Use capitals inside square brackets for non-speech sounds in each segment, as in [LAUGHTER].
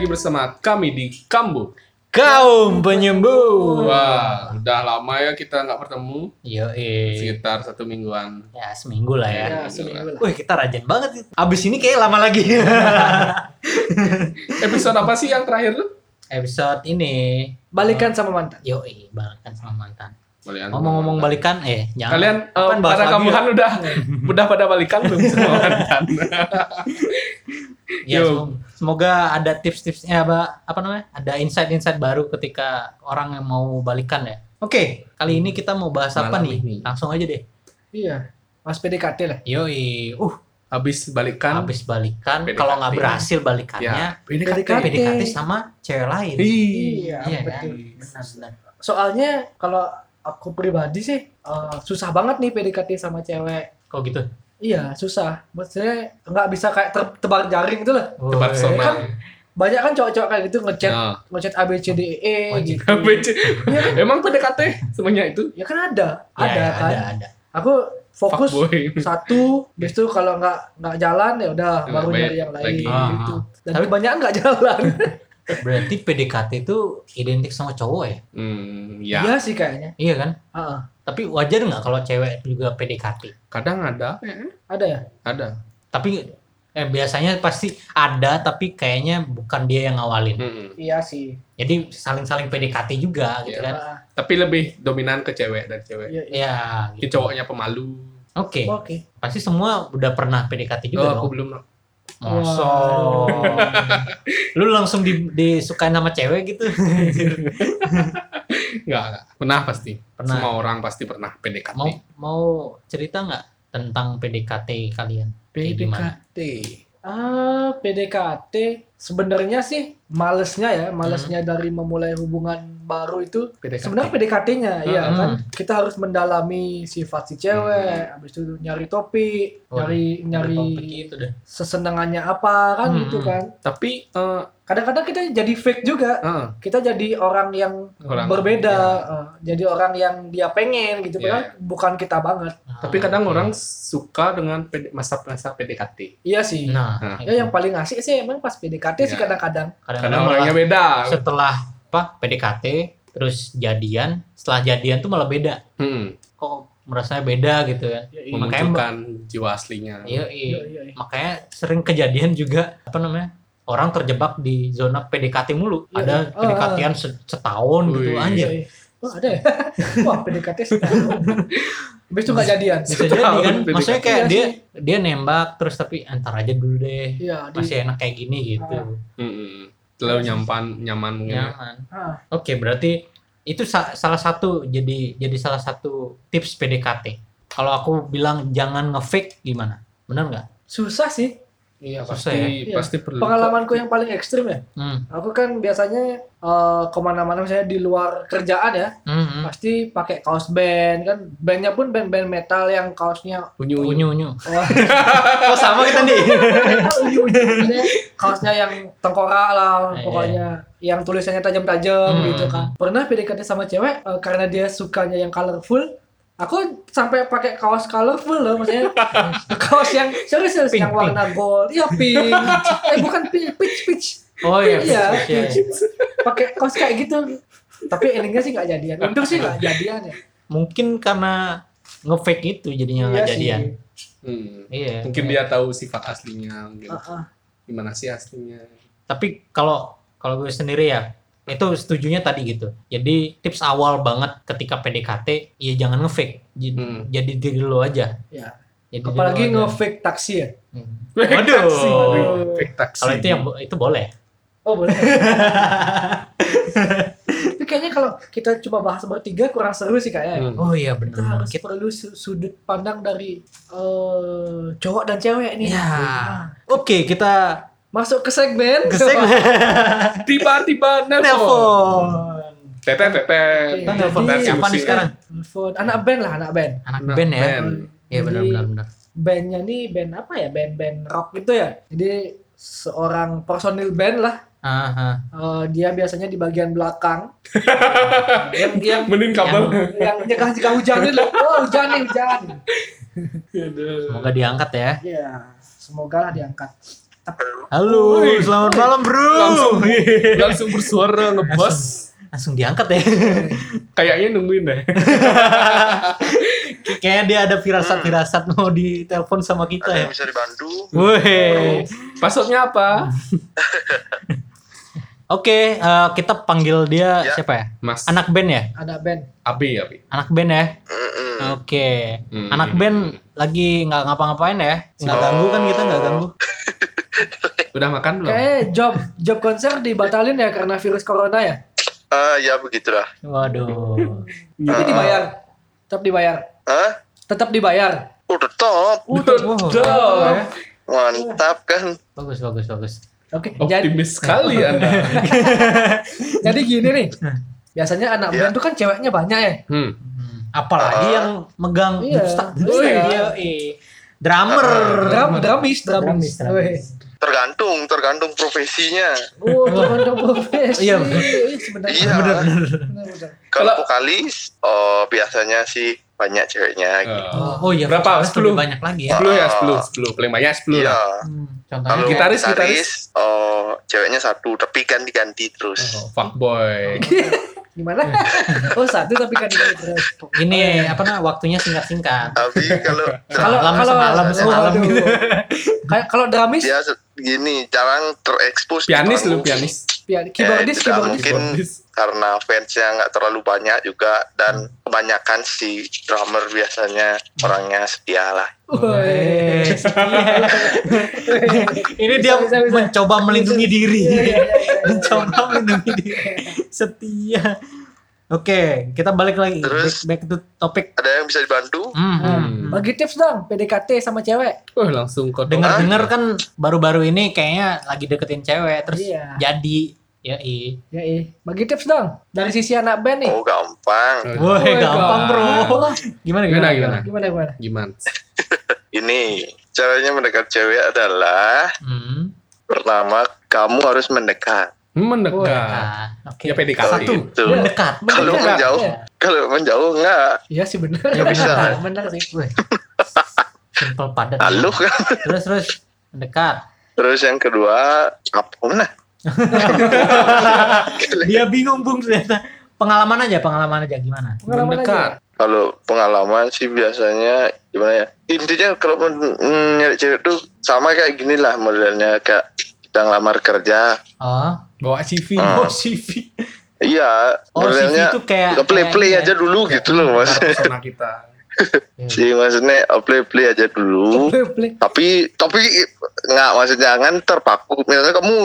Lagi bersama kami di Kambu. Kaum penyembuh. Wah, udah lama ya kita nggak bertemu. Yo. Sekitar satu mingguan. Ya, seminggu lah ya. Ya, seminggu lah. Wih, kita rajin banget. Abis ini kayak lama lagi. [LAUGHS] Episode apa sih yang terakhir tuh? Episode ini. Balikan sama mantan. Yo, eh, balikan sama mantan. Balikan. Ngomong-ngomong balikan, eh, jangan. Kalian bahas para lagi kambuhan ya? udah [LAUGHS] udah pada balikan belum sama mantan? [LAUGHS] Ya, Yo. sem- semoga ada tips-tipsnya apa apa namanya? Ada insight-insight baru ketika orang yang mau balikan ya. Oke, kali ini kita mau bahas apa Malam nih? ini. Langsung aja deh. Iya. Mas PDKT lah. Yoi, uh, Habis balikan. habis balikan, PDKT. kalau nggak berhasil balikannya, Ya, PDKT. kan PDKT sama cewek lain. Iya, Iya kan? betul. Benar-benar. Soalnya kalau aku pribadi sih eh, susah banget nih PDKT sama cewek. Kok gitu? Iya, susah. Maksudnya nggak bisa kayak ter- tebar jaring gitu lah. Tebar sona. kan? Banyak kan cowok-cowok kayak gitu ngechat Nah, ngechat A B C D E Wajib. gitu. ABC. [LAUGHS] Emang PDKT semuanya itu? Ya kan ada, Ya, ada ya, kan. Ada, ada. Aku fokus satu, habis itu kalau nggak nggak jalan ya udah Ya, baru nyari yang lain lagi. gitu. Ah. Dan Tapi- kebanyakan nggak jalan. [LAUGHS] Berarti PDKT itu identik sama cowok ya? Hmm, ya. Iya sih kayaknya. Iya kan? Heeh. Tapi wajar nggak kalau cewek juga PDKT? Kadang ada, Ada ya? ada. Tapi eh, biasanya pasti ada, tapi kayaknya bukan dia yang ngawalin. Hmm. Iya sih. Jadi saling-saling PDKT juga gitu Iya. kan? Tapi lebih dominan ke cewek dari cewek. iya, iya. Ya, gitu. cowoknya pemalu. Oke. Oke. Pasti semua udah pernah PDKT Oh, juga aku dong. belum. Masa. [LAUGHS] Lu langsung di, disukain sama cewek gitu? Enggak, enggak. Pernah pasti. Pernah. Semua orang pasti pernah PDKT. mau mau cerita nggak tentang PDKT kalian? PDKT. Ah, PDKT sebenarnya sih malesnya ya, malesnya Hmm. dari memulai hubungan baru itu PDKT. sebenarnya PDKT-nya ya Hmm. kan kita harus mendalami sifat si cewek, habis itu nyari topik, Oh, nyari nyari Topik itu deh. sesenangannya apa kan Hmm. gitu kan. Tapi eh Kadang-kadang kita jadi fake juga. eh, Kita jadi orang yang Orang- berbeda, ya. eh, jadi orang yang dia pengen gitu Ya. padahal bukan kita banget. tapi kadang oke. orang suka dengan masa-masa PDKT. Iya sih. Nah, Nah. Ya yang paling asik sih emang pas PDKT sih Ya. kadang-kadang. kadang-kadang orangnya beda. setelah apa PDKT terus jadian, setelah jadian tuh malah beda. Hmm. Kok merasanya beda gitu kan? Iya, Makanya Memunculkan jiwa aslinya. Iya, iya, iya. iya, iya. Makanya sering kejadian juga apa namanya? Orang terjebak di zona PDKT mulu. Iya, Ada iya. PDKT-an se- setahun gitu Wih. anjir. Wah ada ya? [LAUGHS] Wah PDKT setahun. Habis itu nggak jadian. Bisa jadi kan? PDKT. Maksudnya kayak Iya dia dia nembak terus tapi antar aja dulu deh. Di, Masih enak kayak gini gitu. Ah. Hmm. Terlalu nyaman, nyaman mungkin. ya. Nyaman. ah, Oke, berarti itu sa- salah satu jadi jadi salah satu tips PDKT. Kalau aku bilang jangan nge-fake gimana? Benar nggak? susah sih. Iya, Susah pasti ya? pasti perlu. Pengalamanku yang paling ekstrim ya. Hmm. Aku kan biasanya eh, ke mana-mana misalnya di luar kerjaan ya, Hmm, hmm. pasti pakai kaos band kan. Bandnya pun band-band metal yang kaosnya unyu Unyu unyu. wah, [LAUGHS] Oh sama kita nih. kaosnya yang tengkorak lah, Iya. pokoknya yang tulisannya tajam-tajam Hmm. gitu kan. Pernah PDKT sama cewek eh, karena dia sukanya yang colorful. Aku sampai pakai kaos colorful loh, maksudnya [LAUGHS] kaos yang serius serius Pink, yang warna gold, iya pink, [LAUGHS] eh bukan pink, peach peach, Oh iya. Iya, iya, iya. pakai kaos kayak gitu. Tapi endingnya sih nggak jadian. Untung sih nggak jadian ya. Mungkin karena nge-fake itu jadinya nggak Iya sih. jadian. Hmm. Iya. Mungkin dia tahu sifat aslinya, mungkin. Ah, ah. gimana sih aslinya. Tapi kalau kalau gue sendiri ya itu setujunya tadi gitu. Jadi tips awal banget ketika PDKT ya jangan nge-fake. Jadi, Hmm. jadi diri lo aja. Ya. Jadi Apalagi nge-fake taksi ya. Hmm. Taksi. Waduh. Fake taksi. Kalau itu yang itu boleh. Oh boleh. [LAUGHS] Tapi kayaknya kalau kita coba bahas bertiga kurang seru sih kayaknya. Hmm. Oh iya Kita benar. harus Kita perlu su- sudut pandang dari eh, cowok dan cewek nih. Ya. Nah, Oke, kita Masuk ke segmen. ke segmen [LAUGHS] Tiba-tiba nelpon. Kita telepon Jadi- siapa nih sekarang? Telepon. Anak band lah, anak band. Anak band ya. band. Iya benar benar benar. Bandnya nih band apa ya? Band-band rock gitu ya. Jadi seorang personil band lah. Aha. Eh, dia biasanya di bagian belakang. [LAUGHS] [LAUGHS] yang yang Menin kabel. yang nyegah jika hujan itu loh. Oh, hujan nih, hujan. Aduh. Semoga diangkat ya. Ya, semoga lah diangkat. Halo, selamat malam bro. Langsung langsung [LAUGHS] bersuara ngebas. Langsung diangkat ya. [LAUGHS] Kayaknya nungguin deh. Kayaknya dia ada firasat-firasat mau ditelepon sama kita Ada ya. yang bisa dibantu? Woi. Passwordnya apa? [LAUGHS] Oke, eh, kita panggil dia Ya. siapa ya? Mas. Anak band ya? Ada band. Abi Abi. Anak band ya? Oke. Hmm. Anak band lagi nggak ngapa-ngapain ya? Nggak Oh. ganggu kan kita nggak ganggu? Udah makan belum? Kayak job job konser dibatalin ya karena virus corona ya. Ah ya begitulah. Waduh. [LAUGHS] Tapi dibayar. Tetap dibayar. Hah? Tetap dibayar. Oh tetap. Udah. Oh. Mantap kan? Bagus, bagus, bagus. Oke. Jadi, Optimis sekali Anda. [LAUGHS] jadi gini nih. Biasanya anak Ya. band tuh kan ceweknya banyak ya. Hmm. Hmm, Apalagi Ah. yang megang Iya. dubstep, Oh, dubstep iya. dia, eh. drummer. Drum, drumis, drumis. Drumis, drumis. Tergantung, tergantung profesinya. Oh, tergantung profesi. Iya, sebenarnya. Iya. Bener. Kalau vokalis, oh biasanya sih banyak ceweknya. gitu. Eh, Oh, iya, Berapa? vokalis 10? lebih banyak lagi ya. 10 ya 10 10 paling banyak 10 Iya. lah. Hmm, contohnya Kalau Gitaris, gitaris, oh ceweknya satu, tapi ganti-ganti terus. Oh, fuckboy. [LAUGHS] Gimana? Oh, satu tapi kan dikali terus. ini apa namanya waktunya singkat-singkat. Tapi kalau Kalau kalau semalam, oh, semalam gitu. Kayak kalau drumis, dia se- gini jarang terekspos Pianis lu pianis. pian- Ya, keyboardis, mungkin Keyboardis. karena fansnya nggak terlalu banyak juga dan kebanyakan si drummer biasanya orangnya setia lah. Eh, ini dia Bisa, bisa, bisa. mencoba melindungi diri. Iya, iya, iya. mencoba melindungi diri. Setia. Oke, kita balik lagi. Terus? back, back to topic. Ada yang bisa dibantu? Hmm, hmm. Bagi tips dong, PDKT sama cewek. Oh, langsung kok. Dengar-dengar kan baru-baru ini kayaknya lagi deketin cewek terus Iya. jadi ya i. Ya, eh. Bagi tips dong. Dari sisi anak band nih. Oh gampang. Woi, Oh, gampang, Bro. Gimana, gimana? gimana? Gimana gimana? Gimana? [LAUGHS] Ini caranya mendekat cewek adalah Hmm. pertama kamu harus mendekat. Mendekat. Nah, Oke. Ya PDKT. Satu, Gitu. mendekat. Kalau Mendekat, menjauh, iya. kalau menjauh enggak. Iya sih bener. Ya bisa. [LAUGHS] benar. Sih. Woi. Simple padat. Lalu kan. Terus terus mendekat. Terus yang kedua apa mana? [LAUGHS] Dia bingung bung ternyata. Pengalaman aja, pengalaman aja gimana? Pengalaman Mendekat. Kalau pengalaman sih biasanya gimana ya? Intinya kalau men- nyari cewek tuh sama kayak gini lah modelnya kayak kita ngelamar kerja. Oh, Bawa CV. Hmm. oh CV. Iya, Oh, CV modelnya itu kayak play play kayak- aja dulu gitu loh mas. [LAUGHS] Kita. Si maksudnya play play aja dulu. Play, play. tapi tapi nggak maksudnya jangan terpaku misalnya kamu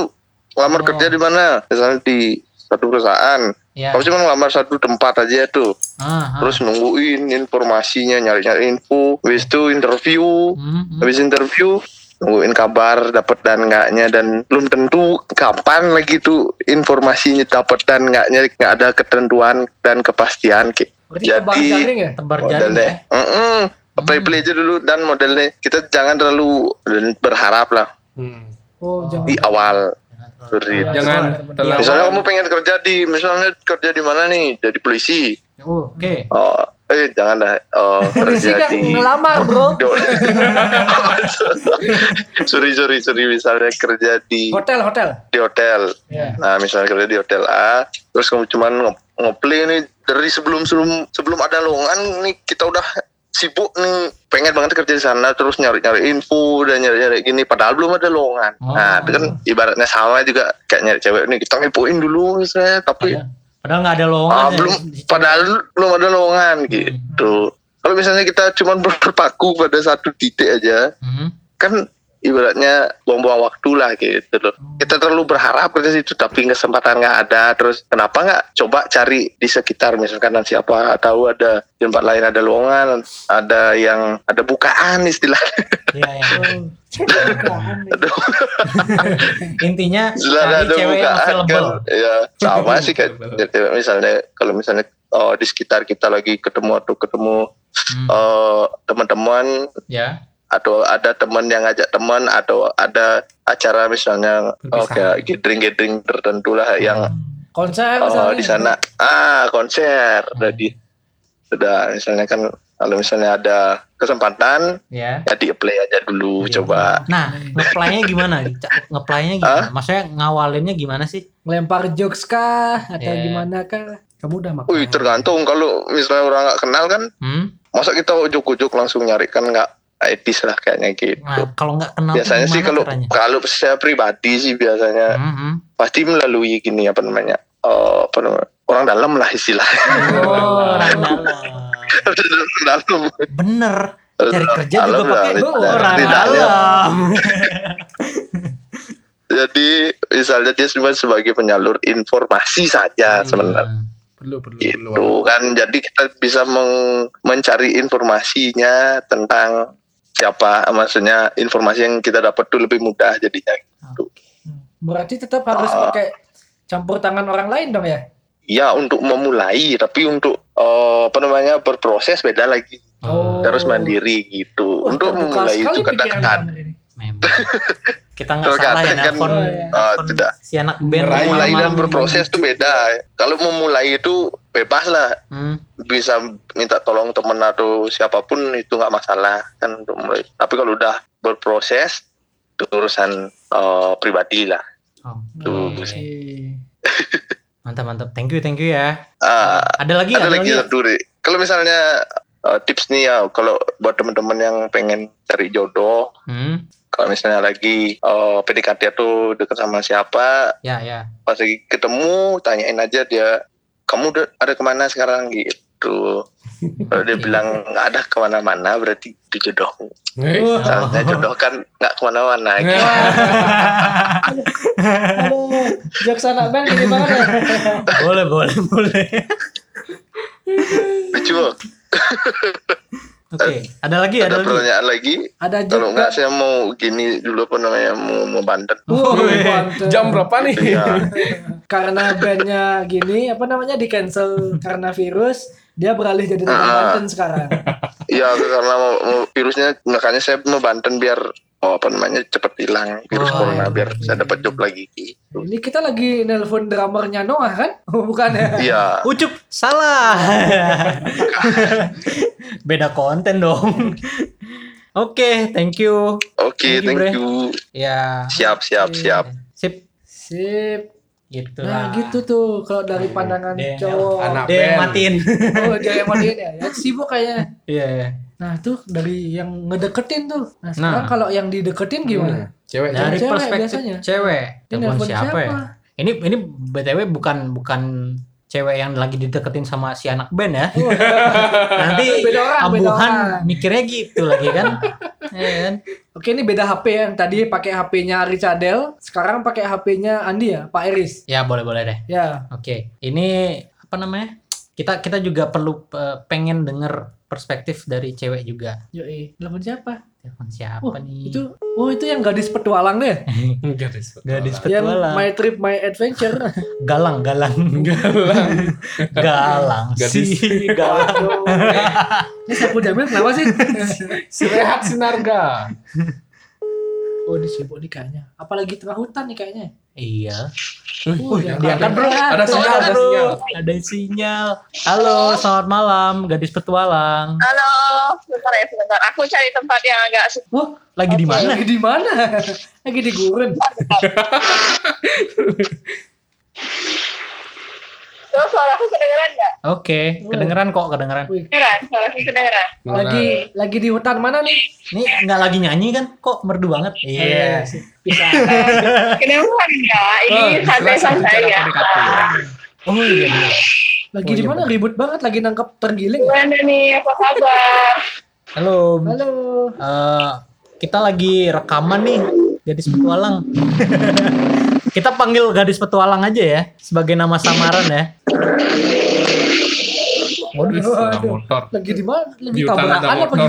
ngelamar Oh. kerja di mana misalnya di satu perusahaan Ya. kamu cuma ngelamar satu tempat aja tuh Ah, ah. terus nungguin informasinya nyari-nyari info habis itu interview Hmm, hmm. habis interview nungguin kabar dapat dan enggaknya dan belum tentu kapan lagi tuh informasinya dapat dan enggaknya nggak ada ketentuan dan kepastian Ki. Berarti Jadi- tebar jaring ya? tebar jaring ya. modelnya Mm-mm. play play aja dulu dan modelnya kita jangan terlalu berharap lah Hmm. Oh, jangan. di awal Surit. Jangan Misalnya kamu pengen kerja di, misalnya kerja di mana nih? Jadi polisi. Oh, Oke. Oh, eh jangan dah. Oh, [LAUGHS] Polisi kerja kan di. ngelamar, Bro. [LAUGHS] [LAUGHS] sorry sorry sorry misalnya kerja di Hotel, hotel. di hotel. Ya. Nah misalnya kerja di hotel A, terus kamu cuman ngeplay nih dari sebelum sebelum sebelum ada lowongan nih kita udah sibuk nih pengen banget kerja di sana terus nyari nyari info dan nyari nyari gini padahal belum ada lowongan. Oh. Nah itu kan ibaratnya sama juga kayak nyari cewek nih kita ngepoin dulu misalnya tapi Padahal, padahal nggak ada lowongan. Ah, ya. belum padahal belum ada lowongan gitu. Kalau misalnya kita cuma [LAUGHS] berpaku pada satu titik aja, Hmm. kan ibaratnya buang-buang waktu lah gitu loh. Kita terlalu berharap ke situ tapi kesempatan nggak ada. Terus kenapa nggak coba cari di sekitar misalkan siapa tahu ada di tempat lain ada lowongan, ada yang ada bukaan istilahnya. Iya, [LAUGHS] bukaan. Aduh, [LAUGHS] Intinya cewek yang available. kan. Ya, sama sih kayak [LAUGHS] misalnya kalau misalnya oh, di sekitar kita lagi ketemu atau ketemu Hmm. eh, teman-teman Ya. Atau ada teman yang ngajak teman atau ada acara misalnya oh, Perpisahan. kayak gathering-gathering tertentu lah yang Konser oh, di sana ah konser tadi sudah misalnya kan kalau misalnya ada kesempatan Ya. ya di apply aja dulu Iya. coba Nah, ngeplaynya gimana? Ngeplaynya gimana? Maksudnya ngawalinnya gimana sih? Lempar jokes kah atau Iya. gimana kah? Kamu udah makan. Wih tergantung kalau misalnya orang nggak kenal kan Hmm? masa kita ujuk-ujuk langsung nyari kan nggak etis lah kayaknya gitu Nah, kalau nggak kenal biasanya sih kalau caranya? kalau saya pribadi sih biasanya Hmm, hmm. pasti melalui gini apa namanya eh, apa namanya orang dalam lah istilahnya Oh, [LAUGHS] orang dalam. dalam Bener. Cari kerja juga Dalam lah, pakai tidak- orang dalam. jadi misalnya dia cuma sebagai penyalur informasi saja Hmm. sebenarnya Perlu perlu perlu. gitu kan jadi kita bisa meng- mencari informasinya tentang siapa maksudnya informasi yang kita dapat tuh lebih mudah jadinya gitu. Berarti tetap harus Ah. pakai campur tangan orang lain dong ya? ya untuk memulai tapi untuk eh, apa namanya berproses beda lagi Oh. harus mandiri gitu Wah, untuk memulai itu kadang-kadang. Memang. [LAUGHS] Kita nggak salah ya kan, nelfon. Ah, nelfon tidak. si anak band Meraih memulai dan berproses tuh beda kalau memulai itu bebas lah Hmm. bisa minta tolong temen atau siapa pun itu nggak masalah kan untuk mulai tapi kalau udah berproses itu urusan eh, pribadi lah Oh, Tuh, oke. [LAUGHS] Mantap mantap. Thank you thank you ya. Ah, Ada lagi ada ada lagi lagi. kalau misalnya eh, tips nih ya kalau buat teman-teman yang pengen cari jodoh Hmm. Kalau misalnya lagi eh, PDKT tuh deket sama siapa Ya ya. pas lagi ketemu tanyain aja dia kamu udah ada ke mana sekarang gitu kalau dia bilang nggak ada ke mana-mana berarti itu jodoh Wah, Soalnya jodoh kan nggak ke mana-mana gitu. Anak band gini banget ya. boleh boleh boleh. lucu Oke, ada lagi ada ada lagi. pertanyaan lagi Ada kalau joke nggak saya mau gini dulu apa namanya mau mau banten banten. Jam berapa nih? ya [LAUGHS] Karena bandnya gini, apa namanya di cancel karena virus, dia beralih jadi tukang Ah. Banten sekarang. ya karena mau, mau virusnya makanya saya mau banten biar oh, apa namanya cepat hilang virus Oh, corona iya. biar saya dapat job lagi gitu. Ini kita lagi nelpon drummernya Noah kan? [LAUGHS] Oh, bukan ya? Iya Ucup salah. [LAUGHS] Beda konten dong. Oke, thank you. oke Thank you, thank Bre. you Ya. siap siap siap Sip. Sip. Gitu Nah lah. gitu tuh kalau dari pandangan cowok. anak Dia yang band. matiin. Oh dia yang matiin ya. Ya sibuk kayaknya. Iya. iya. Nah tuh dari yang ngedeketin tuh. Nah sekarang Nah. kalau yang dideketin gimana? Hmm, Cewek Dari Cewek perspektif biasanya. cewek. Telepon siapa, siapa? ya? Ini ini BTW bukan bukan cewek yang lagi dideketin sama si anak band ya. [LAUGHS] Nanti [LAUGHS] Beda orang, beda abuhan orang. mikirnya gitu lagi kan. [LAUGHS] Iya kan? Oke ini beda HP ya. Yang tadi pakai HP-nya Richardel, sekarang pakai HP-nya Andi ya, Pak Eris. Ya boleh-boleh deh. Ya. Oke, ini apa namanya? Kita kita juga perlu eh, pengen denger perspektif dari cewek juga. Yoi. Telepon siapa? Telepon siapa Oh, nih? itu oh itu yang gadis petualang deh. [LAUGHS] Gadis. Gadis yang petualang. My Trip My Adventure. [LAUGHS] Galang, galang, [LAUGHS] Galang. galang Gadis. sih, galang. Ini Sapu Jamil kenapa sih? Si Rehat Sinarga. oh ini sibuk nih kayaknya. Apalagi tengah hutan nih kayaknya. Iya. Oh, Wih, dia diangkat bro. Ada sinyal, ada Bro. sinyal. Ada sinyal. Halo, selamat malam, gadis petualang. Halo, sebentar ya sebentar. Aku cari tempat yang agak Oh, Lagi di mana? lagi di mana? [LAUGHS] lagi di gurun. [LAUGHS] Terus suara aku kedengeran nggak? Oke, kedengeran kok, kedengeran. Kedengeran, suara aku kedengeran. lagi lagi di hutan mana nih? Ini nggak lagi nyanyi kan? Kok merdu banget? Iya. Bisa. Kedengeran nggak? Ini Oh, santai-santai bicara ya. PDKT. Oh iya. bener. Lagi Oh, di iya, mana? Ribut banget lagi nangkep tergiling. Gimana nih? Apa kabar? Halo. Halo. Eh, kita lagi rekaman nih, gadis petualang. [LAUGHS] kita panggil gadis petualang aja ya, sebagai nama samaran ya. Waduh, motor. Lagi di mana? Lagi tabrakan ada apa nih?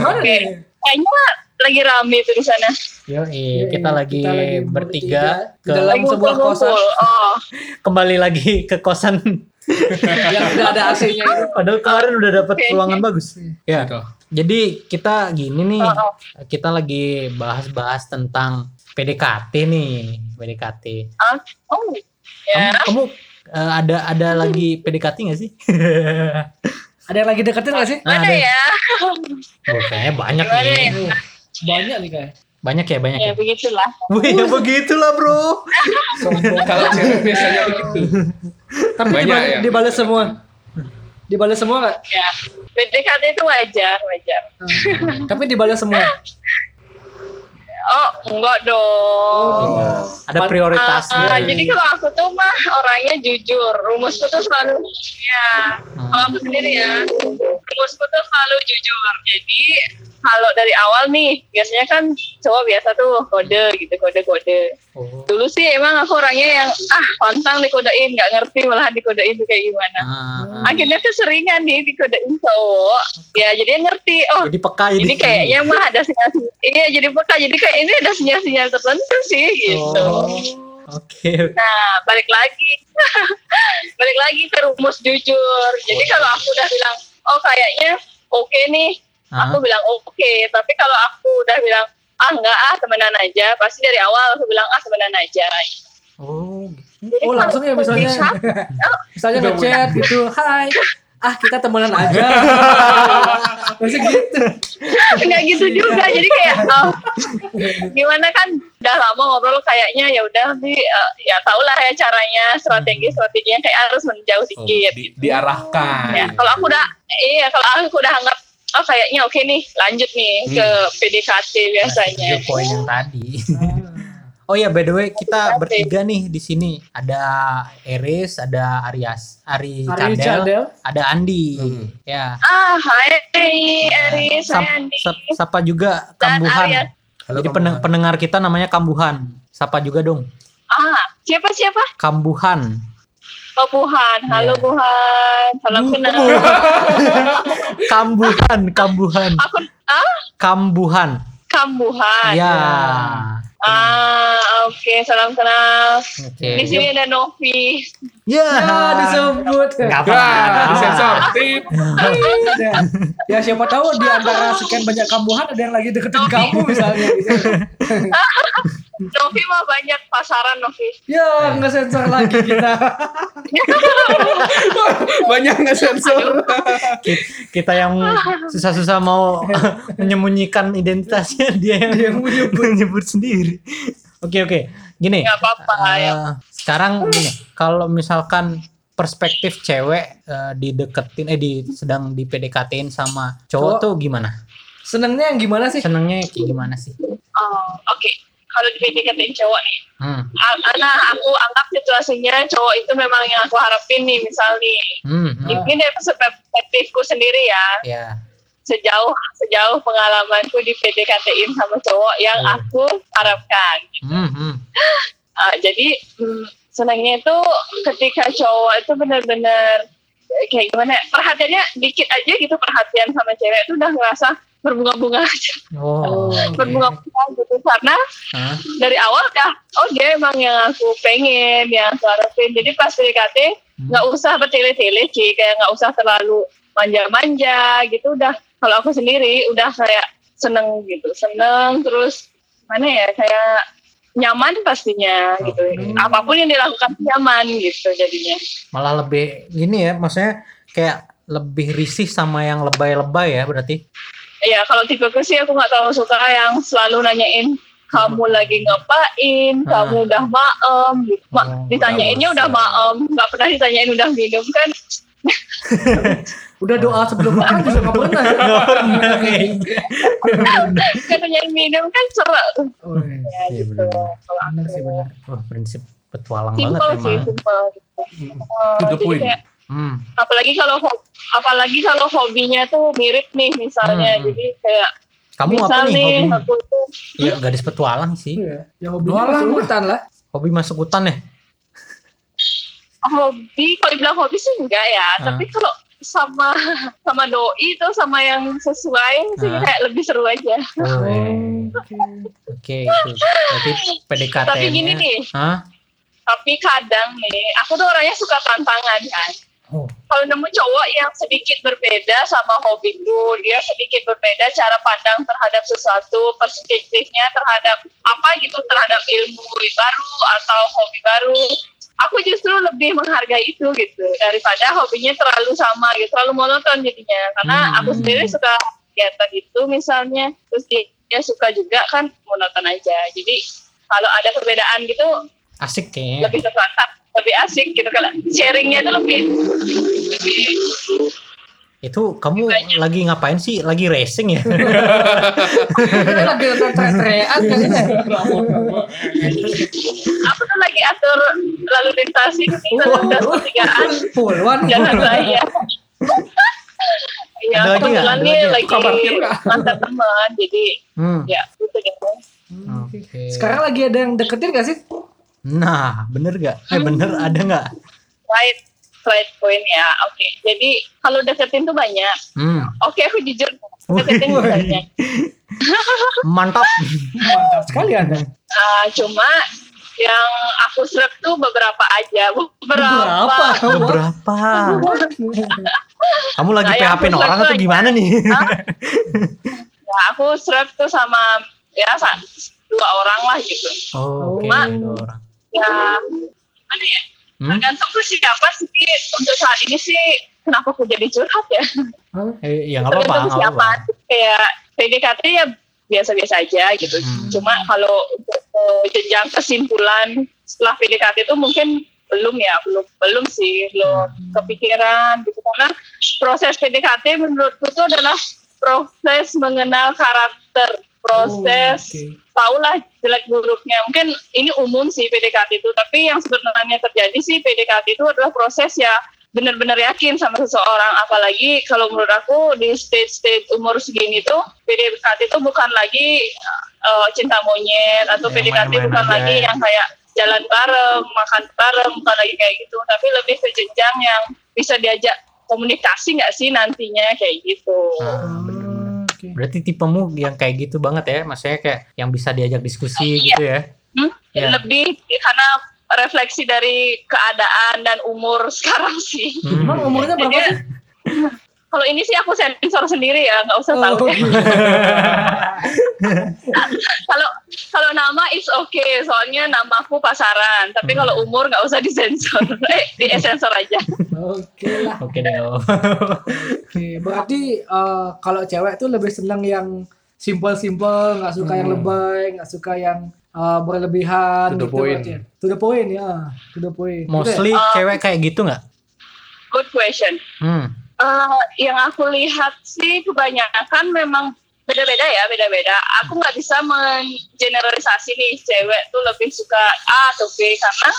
Kayaknya lagi rame tuh di sana. Yo, Iya, kita lagi kita lagi bertiga di ke dalam Lagi sebuah kosan. Oh, [LAUGHS] kembali lagi ke kosan. [LAUGHS] yang udah ada AC-nya itu. Padahal kemarin udah dapat ruangan bagus. Ya. Gitu. Jadi kita gini nih, Oh, oh. kita lagi bahas-bahas tentang PDKT nih, PDKT. ah, oh, ya. Kamu, kamu, eh, ada ada lagi PDKT nggak sih? [LAUGHS] Ada yang lagi deketin gak sih? Nah, ada. ya? Oh, kayaknya banyak Gimana nih. ya? Banyak nih kayak. Banyak ya, banyak Ya ya. begitulah. Wih, ya begitulah, Bro. Kalau cewek biasanya begitu. Tapi Banyak dibales, ya? dibales semua. Dibales semua gak? Ya. PDKT itu wajar, wajar. Tapi dibales semua. Oh, enggak dong. Ada Ah, prioritasnya. ah, jadi kalau aku tuh mah orangnya jujur. Rumusku tuh selalu ya. Kalau aku sendiri ya, rumusku tuh selalu jujur. Jadi kalau dari awal nih, biasanya kan cowok biasa tuh kode gitu, kode-kode. Oh. Dulu sih emang aku orangnya yang ah pantang dikodein, nggak ngerti malahan dikodein tuh kayak gimana. Ah, Akhirnya keseringan nih dikodein cowok. Ya jadi ngerti. Oh jadi peka jadi. ini kayaknya mah ada sinyal-sinyal. Iya jadi peka. Jadi kayak ini ada sinyal-sinyal tertentu sih gitu. Oh. Oke. Nah, balik lagi. [LAUGHS] balik lagi ke rumus jujur. Jadi kalau aku udah bilang, oh kayaknya oke nih, Ah, aku bilang oke. Tapi kalau aku udah bilang, ah enggak ah temenan aja, pasti dari awal aku bilang ah temenan aja. Oh. Jadi Oh langsung ya misalnya. [LAUGHS] misalnya ngechat gitu. Hai. Ah kita temenan aja. [LAUGHS] Masih gitu. [LAUGHS] nggak gitu juga. [LAUGHS] Jadi kayak, oh, gimana kan udah lama ngobrol kayaknya ya udah nanti eh, ya tau lah ya caranya strategi strateginya kayak harus menjauh Oh, dikit. di- diarahkan. Ya, kalau aku udah iya kalau aku udah anggap oh kayaknya oke nih lanjut nih ke PDKT biasanya. Itu poin yang tadi. [LAUGHS] Oh ya, by the way, kita bertiga nih di sini. Ada Eris, ada Arias, Ari, Ari Cadel, Cadel. ada Andi. Hmm. Ya. Ah, hai Sap- hai Andi. sap- sapa juga Dan Kambuhan. Arias. Halo, Jadi peneng- pendengar kita namanya Kambuhan. Sapa juga dong. Ah, siapa siapa? Kambuhan. Oh Buhan. Halo Iya. Buhan. Salam kenal. [LAUGHS] Kambuhan, Kambuhan. Aku ah Kambuhan. Kambuhan. Ya. Ah, oke, salam kenal. Oke. Di sini ada Novi. Ya. Ya disebut. Nggak Ya, apa-apa. disensor. Tip. Ya. [LAUGHS] ya siapa tahu di antara sekian banyak kambuhan ada yang lagi deketin kamu misalnya. Gitu. [LAUGHS] Novi mah banyak pasaran Novi. Ya nggak sensor lagi kita. [LAUGHS] Banyak nggak sensor. Ki- Kita yang susah-susah mau [LAUGHS] menyembunyikan identitasnya dia yang, Yang [LAUGHS] menyebut. sendiri. Oke oke. Gini. Nggak apa-apa eh, ya. Sekarang gini, kalau misalkan perspektif cewek eh, dideketin eh di sedang di PDKT-in sama cowok Cowok. tuh gimana? Senengnya yang gimana sih? Senengnya kayak gimana sih? Oh, oke. Kalau di PDKT cowok nih, Hmm. A- Ana, aku anggap situasinya cowok itu memang yang aku harapin nih, misal nih. Hmm. hmm. Ah. Ini dari perspektifku sendiri ya, Ya. sejauh sejauh pengalamanku di PDKT-in sama cowok yang Hmm. aku harapkan. Hmm. hmm. [LAUGHS] Ah, jadi hmm, senangnya itu ketika cowok itu benar-benar eh, kayak gimana? ya, Perhatiannya dikit aja gitu perhatian sama cewek itu udah ngerasa berbunga-bunga aja, Oh. [LAUGHS] berbunga-bunga gitu karena Hah? dari awal dah oh dia emang yang aku pengen yang aku harapin jadi pas PDKT Hmm. nggak usah bertele-tele sih kayak nggak usah terlalu manja-manja gitu udah kalau aku sendiri udah kayak seneng gitu seneng terus mana ya kayak nyaman pastinya gitu Oke. apa pun yang dilakukan nyaman gitu jadinya Malah lebih gini ya, maksudnya kayak lebih risih sama yang lebay-lebay ya berarti. Ya kalau tipeku sih aku nggak terlalu suka yang selalu nanyain kamu lagi ngapain, Hmm. kamu udah maem, gitu. Ma- Oh, ditanyainnya udah maem, nggak pernah ditanyain udah minum kan? [LAUGHS] Udah doa sebelum makan juga nggak pernah. ya? Kan [LAUGHS] nanyain minum kan seru. Oh, iya. Ya, Iya, gitu. benar. Sih benar. Wah, prinsip petualang banget Simple sih, emang. simple. Gitu. Oh, To the jadi point. kayak, Hmm. apalagi kalau apalagi kalau hobinya tuh mirip nih misalnya, Hmm. jadi kayak Kamu misal apa nih nih hobi? aku tuh Ya gadis petualang sih. Iya. Ya hobinya Doalah, masuk hutan lah. Hobi masuk hutan ya? hobi, kalau dibilang hobi sih enggak ya, Ah. tapi kalau sama sama doi tuh sama yang sesuai sih Ah. kayak lebih seru aja. Oh, Oke. Oke, itu. Berarti PDKT. Tapi gini nih, Hah? tapi kadang nih, aku tuh orangnya suka tantangan kan. Oh. Kalau nemu cowok yang sedikit berbeda sama hobiku, dia sedikit berbeda cara pandang terhadap sesuatu, perspektifnya terhadap apa gitu, terhadap ilmu baru atau hobi baru. Aku justru lebih menghargai itu gitu daripada hobinya terlalu sama gitu, terlalu monoton jadinya. Karena Hmm. aku sendiri suka kegiatan itu misalnya, terus dia, suka juga kan monoton aja. Jadi kalau ada perbedaan gitu Asik kayaknya. lebih tertantang, lebih asik gitu kalau sharingnya itu lebih lebih Itu kamu lagi ngapain sih? Lagi racing ya? lagi kan aku tuh lagi atur lalu lintas ini lalu lintas pertigaan Puluhan. jangan Iya, Ada lagi nggak? kebetulan lagi lagi mantan teman, jadi Hmm. ya gitu deh. Oke. Sekarang lagi ada yang deketin gak sih? Nah, bener gak? Eh bener ada nggak? Right, right point ya. Oke, jadi kalau deketin tuh banyak. Hmm. Oke, aku jujur deketin tuh banyak. [LAUGHS] Mantap. Mantap sekali Anda. Ah, cuma yang aku serap tuh beberapa aja, beberapa. Berapa? Kamu lagi Nah, PHP orang atau gimana nih? [LAUGHS] Ya, aku serap tuh sama ya dua orang lah gitu. Oh, Oke, Ma. dua orang. Ya, gimana ya? Hmm? Tergantung ke siapa sih. Untuk saat ini sih, kenapa aku jadi curhat ya? Eh, ya nggak apa-apa, siapa. apa-apa. Kayak PDKT ya biasa-biasa aja gitu. Hmm. Cuma kalau untuk eh, jenjang kesimpulan setelah PDKT itu mungkin belum ya, belum belum sih, belum Hmm. kepikiran gitu. Karena proses PDKT menurutku itu adalah proses mengenal karakter, proses Oh, oke. tahulah jelek buruknya. Mungkin ini umum sih PDKT itu, tapi yang sebenarnya terjadi sih PDKT itu adalah proses ya benar-benar yakin sama seseorang. Apalagi kalau menurut aku di stage-stage umur segini tuh PDKT itu bukan lagi uh, cinta monyet atau Yang PDKT main-main bukan aja lagi ya. yang kayak jalan bareng, makan bareng, bukan lagi kayak gitu. Tapi lebih ke jenjang yang bisa diajak komunikasi nggak sih nantinya kayak gitu. Hmm, oke. Berarti tipemu yang kayak gitu banget ya, maksudnya kayak yang bisa diajak diskusi gitu ya? Hmm? Ya. Lebih karena refleksi dari keadaan dan umur [LAUGHS] sekarang sih. Hmm. Emang umurnya berapa Jadi, sih? Kalau ini sih aku sensor sendiri ya, nggak usah tahu. Oh, [LAUGHS] deh. Kalau kalau nama is okay, soalnya namaku pasaran. Tapi Hmm. kalau umur nggak usah disensor, [LAUGHS] eh di sensor aja. Oke lah. Oke deh. oh. Oke, berarti eh, kalau cewek tuh lebih seneng yang simple-simple, nggak suka yang Hmm. lebay, nggak suka yang eh, berlebihan. To the gitu point. berarti ya. To the point ya, to the point. Gitu ya? Mostly cewek kayak gitu nggak? Good question. Hmm. Eh, yang aku lihat sih kebanyakan memang beda-beda ya, beda-beda. Aku nggak bisa mengeneralisasi nih cewek tuh lebih suka A atau B karena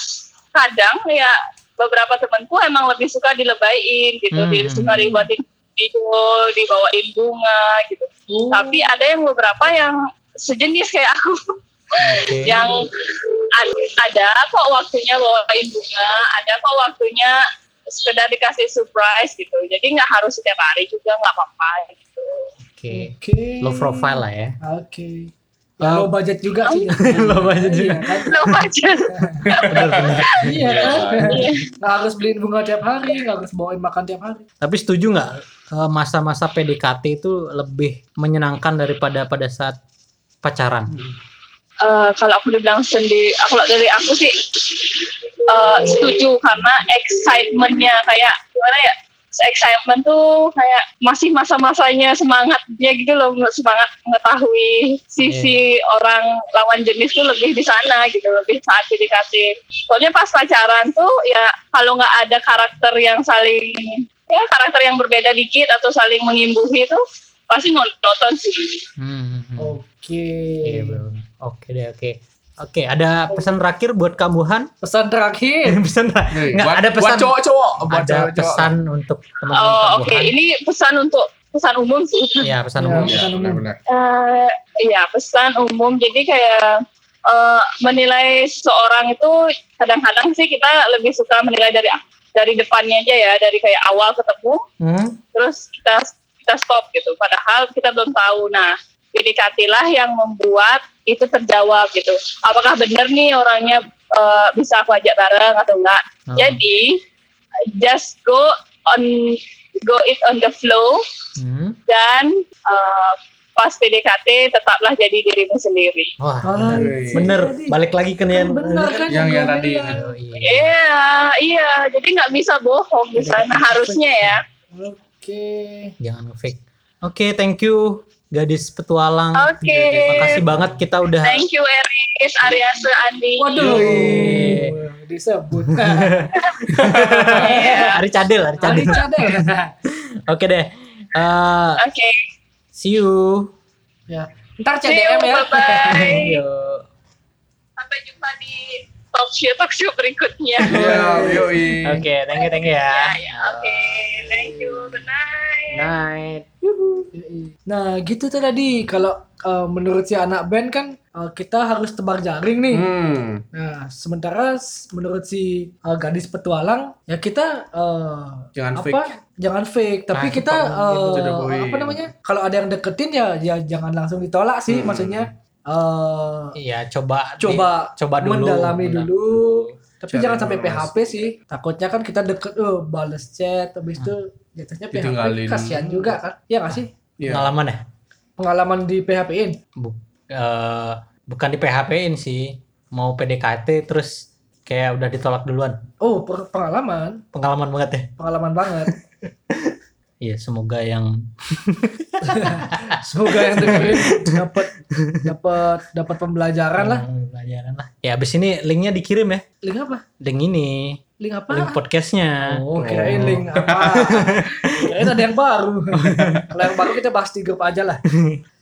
kadang ya beberapa temanku emang lebih suka dilebain gitu, Hmm. dia suka dibuatin video, dibawain bunga gitu. Oh, Tapi ada yang beberapa yang sejenis kayak aku Oke. [LAUGHS] yang ad- ada kok waktunya bawain bunga, ada kok waktunya sekedar dikasih surprise gitu. Jadi nggak harus setiap hari juga nggak apa-apa gitu. Oke. Oke. Low profile lah ya. Oke. Ya, low budget juga sih. [LAUGHS] Low budget juga. Iya kan? Lo aja. Bener-bener. Iya kan? Iya. Nggak harus beliin bunga tiap hari, nggak harus bawain makan tiap hari. Tapi setuju nggak eh, masa-masa PDKT itu lebih menyenangkan daripada pada saat pacaran? Eh, kalau aku dibilang sendiri, kalau dari aku sih eh, setuju karena excitementnya kayak gimana ya? Excitement tuh kayak masih masa-masanya semangatnya gitu loh, semangat mengetahui sisi orang lawan jenis tuh lebih di sana gitu, lebih saat PDKT. Soalnya pas pacaran tuh ya kalau nggak ada karakter yang saling ya karakter yang berbeda dikit atau saling mengimbuhi itu pasti nonton sih. Hmm. Oke. Iya, bro. Oke deh, oke. Oke, ada pesan terakhir buat Kak Buhan? Pesan terakhir. [LAUGHS] pesan ter- Nih, Nggak, buat, ada pesan buat cowok-cowok, buat ada cowok-cowok. pesan untuk teman-teman Oh oke, Buhan. ini pesan untuk pesan umum sih. Iya, pesan Ya. umum. Iya, Pesan umum. benar-benar. Eh, Iya pesan umum. Jadi kayak eh, menilai seorang itu kadang-kadang sih kita lebih suka menilai dari dari depannya aja ya, dari kayak awal ketemu, Hmm? terus kita kita stop gitu. Padahal kita belum tahu. Nah, PDKT-lah yang membuat itu terjawab gitu. Apakah benar nih orangnya eh, bisa aku ajak bareng atau enggak? Oh. Jadi just go on go it on the flow Hmm. dan uh, pas PDKT tetaplah jadi dirimu sendiri. Wah, Ah, bener. Wih. bener. Balik lagi ke yang benar kan Yang yang tadi. Oh, iya. Iya, iya. Jadi nggak bisa bohong di sana harusnya ya. oke Jangan fake. Oke, thank you gadis petualang. Oke. Makasih banget kita udah Thank you Eris, Ariase, Andi. waduh Yoi. disebut Iya. Hari cadel, Ali cadel. cadel [LAUGHS] Oke deh. Eh, Oke. see you. ya ntar CDM ya bye-bye. [LAUGHS] Yo. Sampai jumpa di talk show talk show berikutnya. Ya. Oke, thank you, thank you ya. Ya, ya, Oke, thank you. Good night. Night. Nah gitu tuh tadi kalau eh, menurut si anak band kan eh, kita harus tebar jaring nih. Hmm. Nah sementara menurut si eh, gadis petualang ya kita eh, Jangan apa? fake. Jangan fake. Tapi Nah, kita point. apa namanya? Kalau ada yang deketin ya ya jangan langsung ditolak sih. Hmm. Maksudnya eh, Iya, coba di- coba coba dulu. mendalami Mendal- dulu. Tapi Cari jangan sampai. PHP sih. Takutnya kan kita deket, oh, bales chat, habis itu jatuhnya PHP kasihan juga kan? Iya gak sih? Iya. Pengalaman ya? Pengalaman di PHP-in. Bu- eh, bukan di PHP-in sih. Mau PDKT terus kayak udah ditolak duluan. Oh, pengalaman, Pengalaman banget ya. pengalaman banget. [LAUGHS] Iya, semoga yang [LAUGHS] Semoga yang dengerin dapat dapat dapat pembelajaran lah. Hmm, pelajaran lah. Ya abis ini linknya dikirim ya. Link apa? Link ini, Link apa? link podcastnya. Oh, kirain link apa? [LAUGHS] kirain ada yang baru. Kalau yang baru kita bahas di grup aja lah.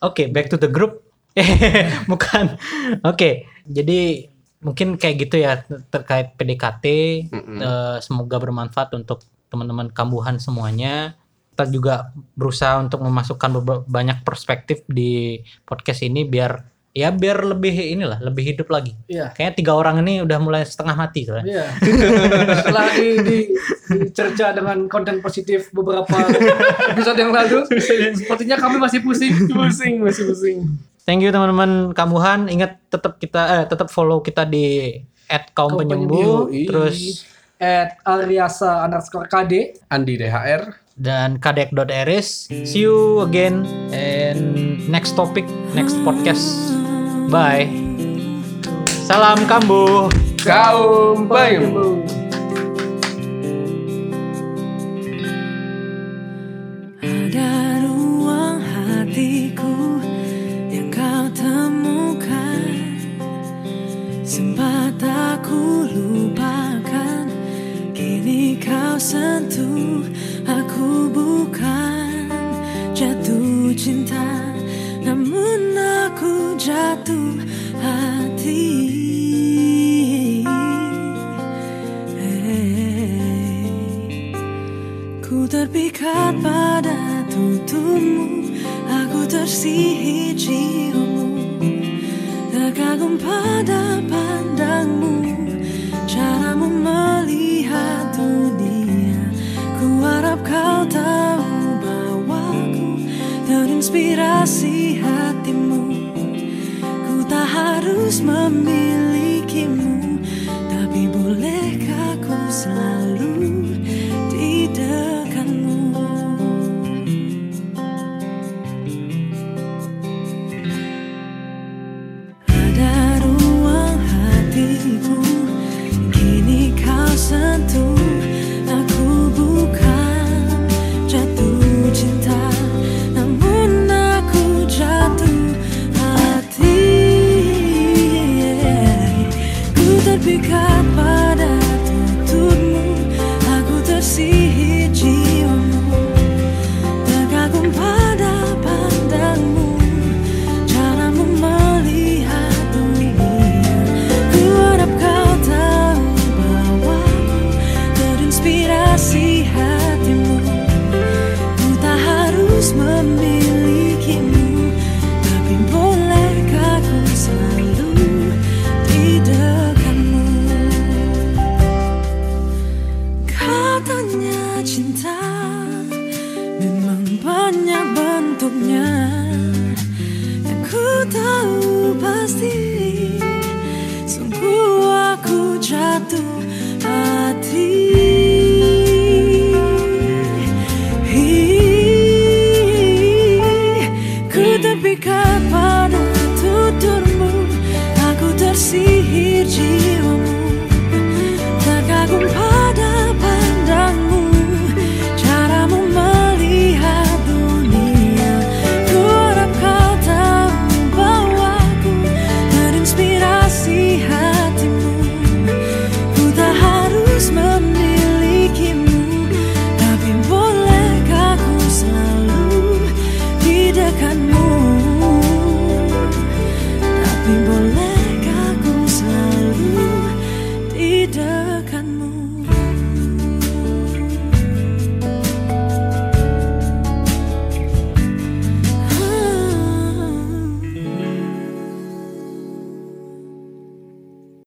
Oke, back to the group. [LAUGHS] Bukan. Oke, jadi mungkin kayak gitu ya terkait PDKT. Mm-mm. Eh, semoga bermanfaat untuk teman-teman kambuhan semuanya. Kita juga berusaha untuk memasukkan banyak perspektif di podcast ini biar ya biar lebih inilah lebih hidup lagi. Iya. Kayaknya tiga orang ini udah mulai setengah mati soalnya. Iya. [LAUGHS] Setelah di, di, dicerca dengan konten positif beberapa episode yang lalu, sepertinya kami masih pusing. Pusing, masih pusing. Thank you teman-teman kambuhan. Ingat tetap kita eh, tetap follow kita di kaum Kaum penyembuh, Penyembuh, terus At Ariasa underscore KD. Andi DHR. Dan kadek.eris. See you again and next topic, next podcast. Bye. Salam kambuh. Kaum penyembuh. Ada ruang hatiku yang kau temukan Sempat aku lupakan Kini kau sentuh jatuh cinta Namun aku jatuh hati Hey. Ku terpikat pada tutumu Aku tersihir ciummu Terkagum pada pandangmu Caramu melihat dunia Ku harap kau tahu Terinspirasi hatimu. Ku tak harus memilikimu